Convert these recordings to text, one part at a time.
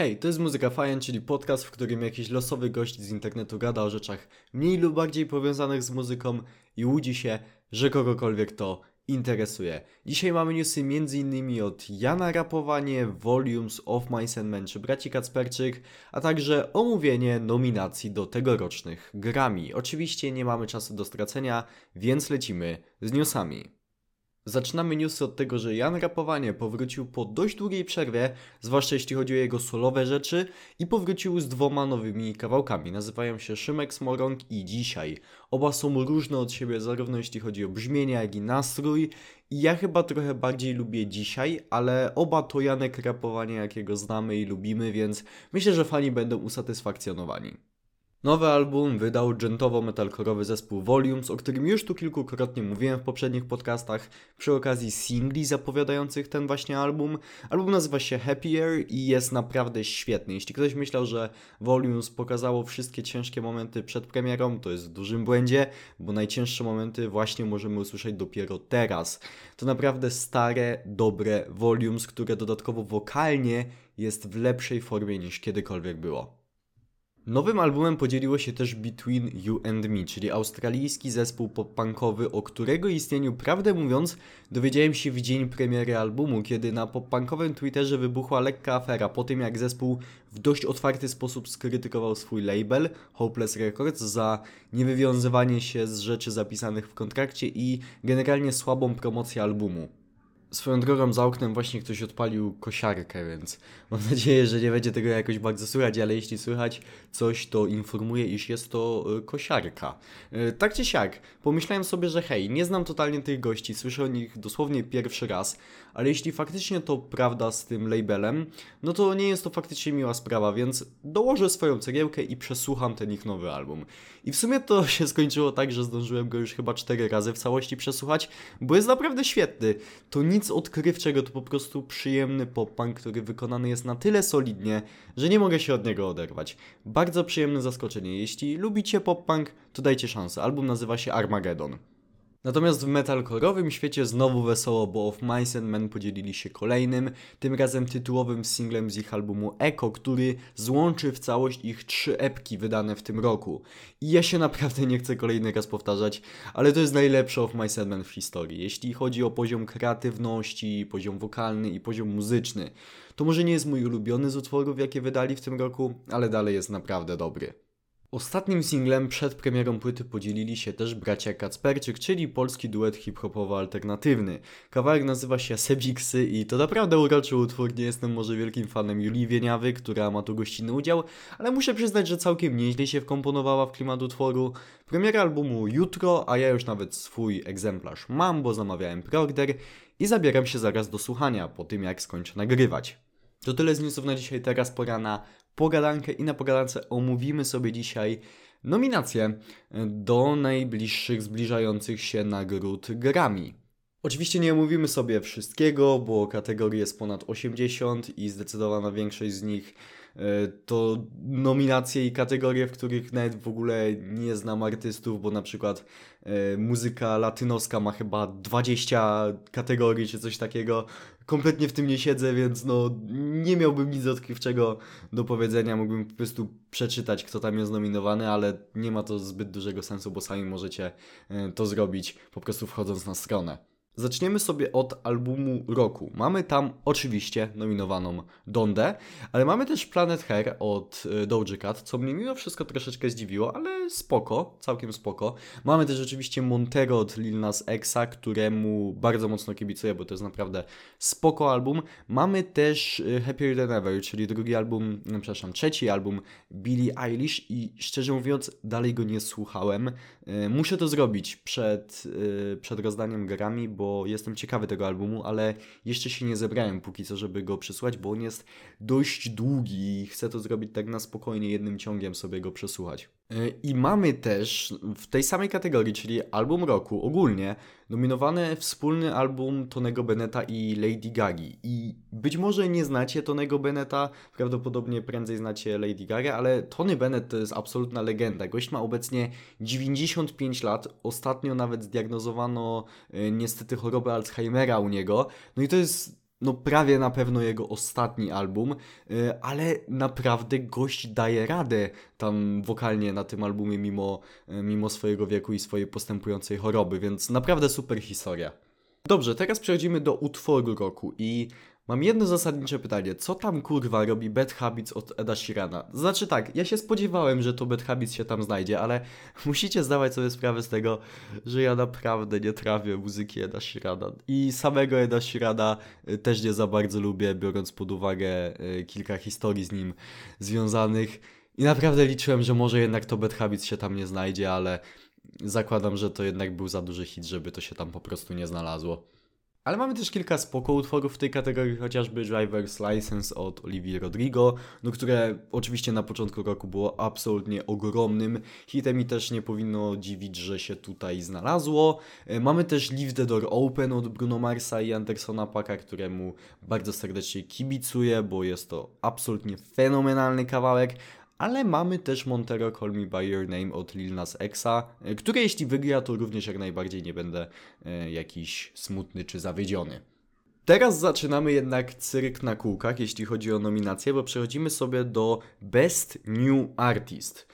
Hej, to jest Muzyka Fajen, czyli podcast, w którym jakiś losowy gość z internetu gada o rzeczach mniej lub bardziej powiązanych z muzyką i łudzi się, że kogokolwiek to interesuje. Dzisiaj mamy newsy m.in. od Jana Rapowanie, Volumes, Of Mice and Men czy Braci Kacperczyk, a także omówienie nominacji do tegorocznych Grammy. Oczywiście nie mamy czasu do stracenia, więc lecimy z newsami. Zaczynamy newsy od tego, że Jan Rapowanie powrócił po dość długiej przerwie, zwłaszcza jeśli chodzi o jego solowe rzeczy i powrócił z dwoma nowymi kawałkami. Nazywają się Szymek Smorąg i Dzisiaj. Oba są różne od siebie, zarówno jeśli chodzi o brzmienie, jak i nastrój. I ja chyba trochę bardziej lubię Dzisiaj, ale oba to Janek Rapowanie, jakiego znamy i lubimy, więc myślę, że fani będą usatysfakcjonowani. Nowy album wydał dżentowo-metalkorowy zespół Volumes, o którym już tu kilkukrotnie mówiłem w poprzednich podcastach przy okazji singli zapowiadających ten właśnie album. Album nazywa się Happier i jest naprawdę świetny. Jeśli ktoś myślał, że Volumes pokazało wszystkie ciężkie momenty przed premierą, to jest w dużym błędzie, bo najcięższe momenty właśnie możemy usłyszeć dopiero teraz. To naprawdę stare, dobre Volumes, które dodatkowo wokalnie jest w lepszej formie niż kiedykolwiek było. Nowym albumem podzieliło się też Between You and Me, czyli australijski zespół pop-punkowy, o którego istnieniu, prawdę mówiąc, dowiedziałem się w dzień premiery albumu, kiedy na pop-punkowym Twitterze wybuchła lekka afera po tym, jak zespół w dość otwarty sposób skrytykował swój label, Hopeless Records, za niewywiązywanie się z rzeczy zapisanych w kontrakcie i generalnie słabą promocję albumu. Swoją drogą za oknem właśnie ktoś odpalił kosiarkę, więc mam nadzieję, że nie będzie tego jakoś bardzo słychać, ale jeśli słychać coś, to informuję, iż jest to y, kosiarka. Y, tak czy siak, pomyślałem sobie, że hej, nie znam totalnie tych gości, słyszę o nich dosłownie pierwszy raz, ale jeśli faktycznie to prawda z tym labelem, no to nie jest to faktycznie miła sprawa, więc dołożę swoją cegiełkę i przesłucham ten ich nowy album. I w sumie to się skończyło tak, że zdążyłem go już chyba cztery razy w całości przesłuchać, bo jest naprawdę świetny. To nic odkrywczego, to po prostu przyjemny pop-punk, który wykonany jest na tyle solidnie, że nie mogę się od niego oderwać. Bardzo przyjemne zaskoczenie. Jeśli lubicie pop-punk, to dajcie szansę. Album nazywa się Armageddon. Natomiast w metalkorowym świecie znowu wesoło, bo Of Mice and Men podzielili się kolejnym, tym razem tytułowym singlem z ich albumu Echo, który złączy w całość ich trzy epki wydane w tym roku. I ja się naprawdę nie chcę kolejny raz powtarzać, ale to jest najlepsze Of Mice and Men w historii. Jeśli chodzi o poziom kreatywności, poziom wokalny i poziom muzyczny, to może nie jest mój ulubiony z utworów, jakie wydali w tym roku, ale dalej jest naprawdę dobry. Ostatnim singlem przed premierą płyty podzielili się też bracia Kacperczyk, czyli polski duet hip-hopowo-alternatywny. Kawałek nazywa się Sebiksy i to naprawdę uroczy utwór, nie jestem może wielkim fanem Julii Wieniawy, która ma tu gościnny udział, ale muszę przyznać, że całkiem nieźle się wkomponowała w klimat utworu. Premiera albumu jutro, a ja już nawet swój egzemplarz mam, bo zamawiałem preorder i zabieram się zaraz do słuchania po tym jak skończę nagrywać. To tyle z newsów na dzisiaj, teraz pora na pogadankę i na pogadance omówimy sobie dzisiaj nominacje do najbliższych zbliżających się nagród Grammy. Oczywiście nie omówimy sobie wszystkiego, bo kategorii jest ponad 80 i zdecydowana większość z nich e, to nominacje i kategorie, w których nawet w ogóle nie znam artystów, bo na przykład e, muzyka latynoska ma chyba 20 kategorii czy coś takiego, kompletnie w tym nie siedzę, więc no nie miałbym nic odkrywczego do powiedzenia. Mógłbym po prostu przeczytać, kto tam jest nominowany, ale nie ma to zbyt dużego sensu, bo sami możecie e, to zrobić po prostu wchodząc na stronę. Zaczniemy sobie od albumu roku. Mamy tam oczywiście nominowaną Dondę, ale mamy też Planet Hair od e, Doja Cat, co mnie mimo wszystko troszeczkę zdziwiło, ale spoko, całkiem spoko. Mamy też oczywiście Montero od Lil Nas Xa, któremu bardzo mocno kibicuję, bo to jest naprawdę spoko album. Mamy też e, Happier Than Ever, czyli drugi album, no, przepraszam, trzeci album Billie Eilish i szczerze mówiąc dalej go nie słuchałem. E, muszę to zrobić przed, przed rozdaniem grami, bo jestem ciekawy tego albumu, ale jeszcze się nie zebrałem póki co, żeby go przysłać, bo on jest dość długi i chcę to zrobić tak na spokojnie, jednym ciągiem sobie go przesłuchać. E, I mamy też w tej samej kategorii, czyli album roku, ogólnie nominowany wspólny album Tonego Beneta i Lady Gagi. I być może nie znacie Tonego Beneta, prawdopodobnie prędzej znacie Lady Gaga, ale Tony Bennett to jest absolutna legenda. Gość ma obecnie 95 lat, ostatnio nawet zdiagnozowano e, niestety chorobę Alzheimera u niego. No i to jest no prawie na pewno jego ostatni album, y, ale naprawdę gość daje radę tam wokalnie na tym albumie mimo, y, mimo swojego wieku i swojej postępującej choroby, więc naprawdę super historia. Dobrze, teraz przechodzimy do utworu roku i mam jedno zasadnicze pytanie. Co tam kurwa robi Bad Habits od Eda Sheerana? Znaczy tak, ja się spodziewałem, że to Bad Habits się tam znajdzie, ale musicie zdawać sobie sprawę z tego, że ja naprawdę nie trawię muzyki Eda Sheerana. I samego Eda Sheerana y, też nie za bardzo lubię, biorąc pod uwagę y, kilka historii z nim związanych. I naprawdę liczyłem, że może jednak to Bad Habits się tam nie znajdzie, ale zakładam, że to jednak był za duży hit, żeby to się tam po prostu nie znalazło. Ale mamy też kilka spoko utworów w tej kategorii, chociażby Driver's License od Olivia Rodrigo, no które oczywiście na początku roku było absolutnie ogromnym hitem i też nie powinno dziwić, że się tutaj znalazło. E, mamy też Leave the Door Open od Bruno Marsa i Andersona Paka, któremu bardzo serdecznie kibicuję, bo jest to absolutnie fenomenalny kawałek, ale mamy też Montero Call Me By Your Name od Lil Nas Exa, e, które jeśli wygra, to również jak najbardziej nie będę e, jakiś smutny czy zawiedziony. Teraz zaczynamy jednak cyrk na kółkach, jeśli chodzi o nominacje, bo przechodzimy sobie do Best New Artist.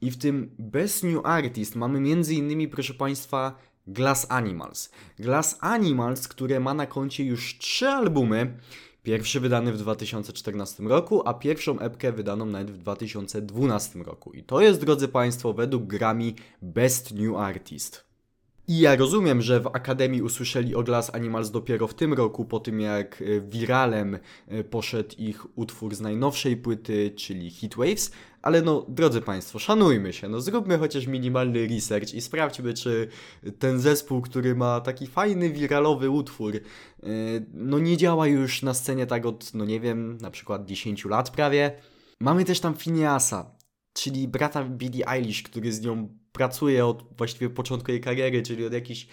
I w tym Best New Artist mamy innymi, proszę Państwa, Glass Animals. Glass Animals, które ma na koncie już trzy albumy, Pierwszy wydany w 2014 roku, a pierwszą epkę wydaną nawet w 2012 roku. I to jest, drodzy Państwo, według Grammy Best New Artist. I ja rozumiem, że w Akademii usłyszeli o Glass Animals dopiero w tym roku, po tym jak e, wiralem e, poszedł ich utwór z najnowszej płyty, czyli Heatwaves, ale no, drodzy Państwo, szanujmy się, no zróbmy chociaż minimalny research i sprawdźmy, czy ten zespół, który ma taki fajny, wiralowy utwór, e, no nie działa już na scenie tak od, no nie wiem, na przykład 10 lat prawie. Mamy też tam Phineasa, czyli brata Billie Eilish, który z nią pracuje od właściwie początku jej kariery, czyli od jakichś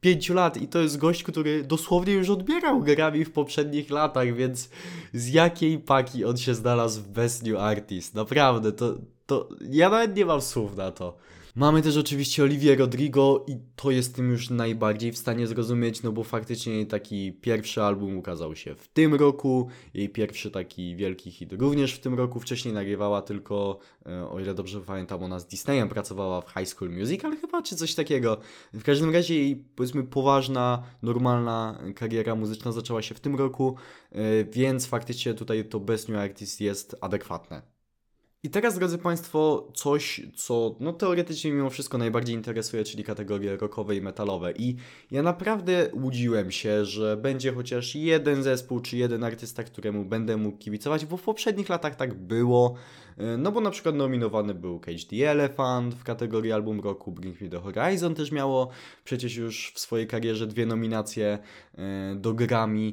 pięciu lat i to jest gość, który dosłownie już odbierał grami w poprzednich latach, więc z jakiej paki on się znalazł w Best New Artist? Naprawdę, to, to ja nawet nie mam słów na to. Mamy też oczywiście Olivię Rodrigo i to jestem już najbardziej w stanie zrozumieć, no bo faktycznie taki pierwszy album ukazał się w tym roku, jej pierwszy taki wielki hit również w tym roku, wcześniej nagrywała tylko, e, o ile dobrze pamiętam, ona z Disneyem pracowała w High School Musical chyba, czy coś takiego. W każdym razie jej, powiedzmy, poważna, normalna kariera muzyczna zaczęła się w tym roku, e, więc faktycznie tutaj to Best New Artist jest adekwatne. I teraz, drodzy Państwo, coś, co no, teoretycznie mimo wszystko najbardziej interesuje, czyli kategorie rockowe i metalowe. I ja naprawdę łudziłem się, że będzie chociaż jeden zespół czy jeden artysta, któremu będę mógł kibicować, bo w poprzednich latach tak było. E, no bo na przykład nominowany był Cage the Elephant w kategorii album roku, Bring Me The Horizon też miało przecież już w swojej karierze dwie nominacje e, do Grammy.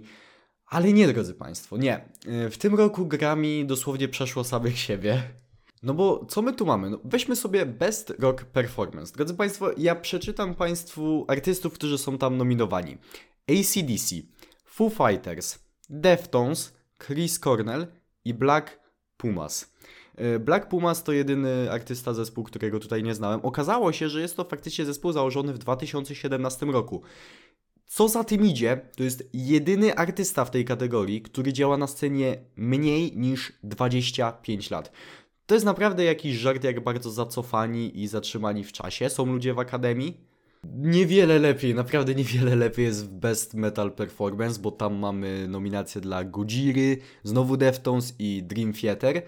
Ale nie, drodzy Państwo, nie. E, w tym roku Grammy dosłownie przeszło samych siebie. No bo co my tu mamy? No weźmy sobie Best Rock Performance. Drodzy Państwo, ja przeczytam Państwu artystów, którzy są tam nominowani. ACDC, Foo Fighters, Deftones, Chris Cornell i Black Pumas. E, Black Pumas to jedyny artysta zespół, którego tutaj nie znałem. Okazało się, że jest to faktycznie zespół założony w 2017 roku. Co za tym idzie, to jest jedyny artysta w tej kategorii, który działa na scenie mniej niż 25 lat. To jest naprawdę jakiś żart, jak bardzo zacofani i zatrzymani w czasie są ludzie w akademii. Niewiele lepiej, naprawdę niewiele lepiej jest w Best Metal Performance, bo tam mamy nominacje dla Godziry, znowu Deftones i Dream Theater.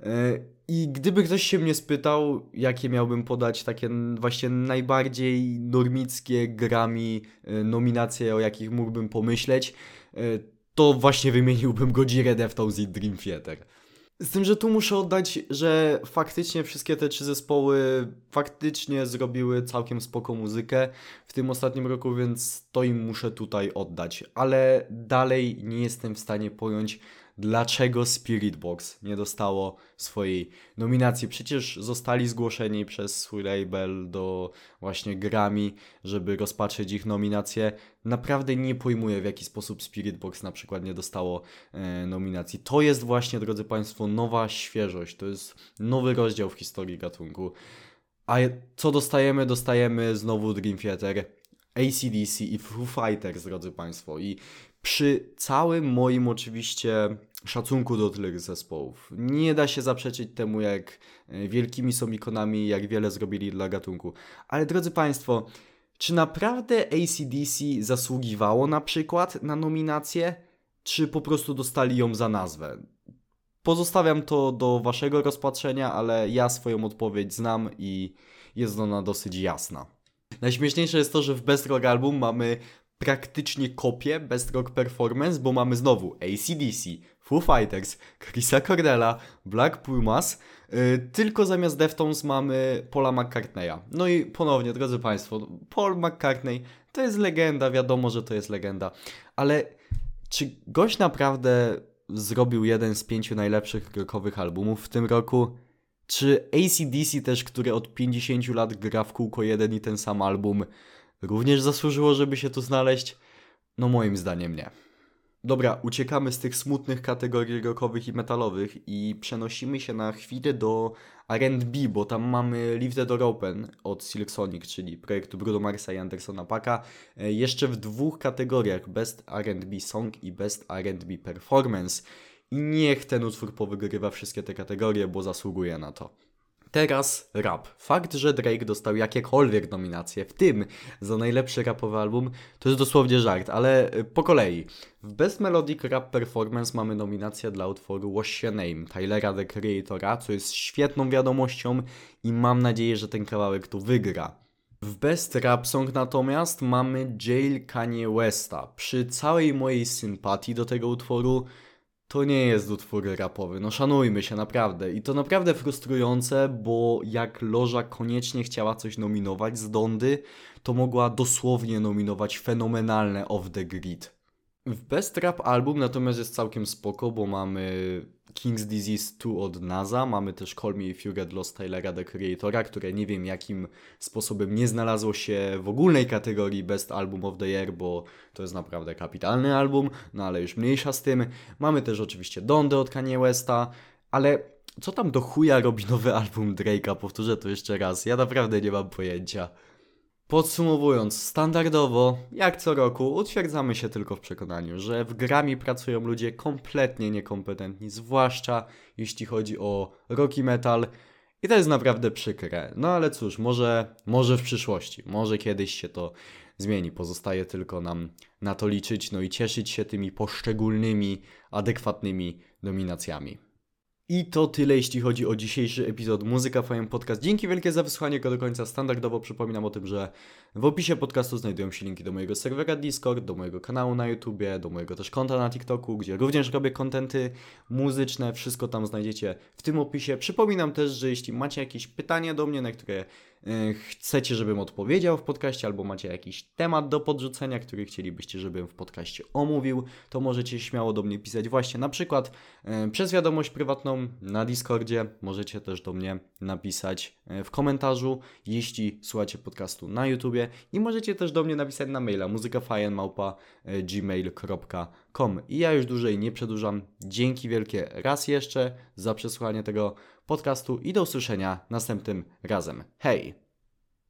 E, I gdyby ktoś się mnie spytał, jakie miałbym podać takie właśnie najbardziej normickie grami e, nominacje, o jakich mógłbym pomyśleć, e, to właśnie wymieniłbym Godzirę, Deftones i Dream Theater. Z tym, że tu muszę oddać, że faktycznie wszystkie te trzy zespoły faktycznie zrobiły całkiem spoko muzykę w tym ostatnim roku, więc to im muszę tutaj oddać. Ale dalej nie jestem w stanie pojąć, dlaczego Spirit Box nie dostało swojej nominacji. Przecież zostali zgłoszeni przez swój label do właśnie Grammy, żeby rozpatrzeć ich nominację. Naprawdę nie pojmuję, w jaki sposób Spirit Box na przykład nie dostało e, nominacji. To jest właśnie, drodzy Państwo, nowa świeżość. To jest nowy rozdział w historii gatunku. A co dostajemy? Dostajemy znowu Dream Theater, ACDC i Foo Fighters, drodzy Państwo. I Przy całym moim oczywiście szacunku do tych zespołów, nie da się zaprzeczyć temu, jak e, wielkimi są ikonami, jak wiele zrobili dla gatunku. Ale drodzy Państwo, czy naprawdę ACDC zasługiwało na przykład na nominację, czy po prostu dostali ją za nazwę? Pozostawiam to do Waszego rozpatrzenia, ale ja swoją odpowiedź znam i jest ona dosyć jasna. Najśmieszniejsze jest to, że w Best Rock Album mamy praktycznie kopię Best Rock Performance, bo mamy znowu ACDC, Foo Fighters, Chrisa Cordella, Black Pumas, yy, tylko zamiast Deftones mamy Paula McCartneya. No i ponownie, drodzy Państwo, Paul McCartney to jest legenda, wiadomo, że to jest legenda, ale czy gość naprawdę zrobił jeden z pięciu najlepszych rockowych albumów w tym roku? Czy ACDC też, który od 50 lat gra w kółko jeden i ten sam album, również zasłużyło, żeby się tu znaleźć? No moim zdaniem nie. Dobra, uciekamy z tych smutnych kategorii rockowych i metalowych i przenosimy się na chwilę do R&B, bo tam mamy Live the Door Open od Silk Sonic, czyli projektu Bruno Marsa i Andersona Paka, e, jeszcze w dwóch kategoriach, Best R&B Song i Best R&B Performance. I niech ten utwór powygrywa wszystkie te kategorie, bo zasługuje na to. Teraz rap. Fakt, że Drake dostał jakiekolwiek nominacje, w tym za najlepszy rapowy album, to jest dosłownie żart, ale y, po kolei. W Best Melodic Rap Performance mamy nominację dla utworu Wash Your Name Tylera The Creatora, co jest świetną wiadomością i mam nadzieję, że ten kawałek tu wygra. W Best Rap Song natomiast mamy Jail Kanye Westa. Przy całej mojej sympatii do tego utworu, to nie jest utwór rapowy. No szanujmy się naprawdę. I to naprawdę frustrujące, bo jak Loża koniecznie chciała coś nominować z Dondy, to mogła dosłownie nominować fenomenalne Off the Grid. W Best Rap Album natomiast jest całkiem spoko, bo mamy King's Disease 2 od NASA, mamy też Call Me If You Get Lost Tylera The Creatora, które nie wiem jakim sposobem nie znalazło się w ogólnej kategorii Best Album of the Year, bo to jest naprawdę kapitalny album, no ale już mniejsza z tym. Mamy też oczywiście Donde od Kanye Westa, ale co tam do chuja robi nowy album Drake'a? Powtórzę to jeszcze raz, ja naprawdę nie mam pojęcia. Podsumowując, standardowo, jak co roku, utwierdzamy się tylko w przekonaniu, że w grami pracują ludzie kompletnie niekompetentni, zwłaszcza jeśli chodzi o rock i metal. I to jest naprawdę przykre. No ale cóż, może, może w przyszłości, może kiedyś się to zmieni. Pozostaje tylko nam na to liczyć, no i cieszyć się tymi poszczególnymi, adekwatnymi nominacjami. I to tyle, jeśli chodzi o dzisiejszy epizod Muzyka Fajem Podcast. Dzięki wielkie za wysłuchanie go do końca. Standardowo przypominam o tym, że w opisie podcastu znajdują się linki do mojego serwera Discord, do mojego kanału na YouTubie, do mojego też konta na TikToku, gdzie również robię kontenty muzyczne. Wszystko tam znajdziecie w tym opisie. Przypominam też, że jeśli macie jakieś pytania do mnie, na które E, chcecie, żebym odpowiedział w podcaście, albo macie jakiś temat do podrzucenia, który chcielibyście, żebym w podcaście omówił, to możecie śmiało do mnie pisać właśnie na przykład e, przez wiadomość prywatną na Discordzie. Możecie też do mnie napisać e, w komentarzu, jeśli słuchacie podcastu na YouTubie i możecie też do mnie napisać na maila muzykafajenmałpa.gmail.com I ja już dłużej nie przedłużam. Dzięki wielkie raz jeszcze za przesłuchanie tego podcastu i do usłyszenia następnym razem. Hej!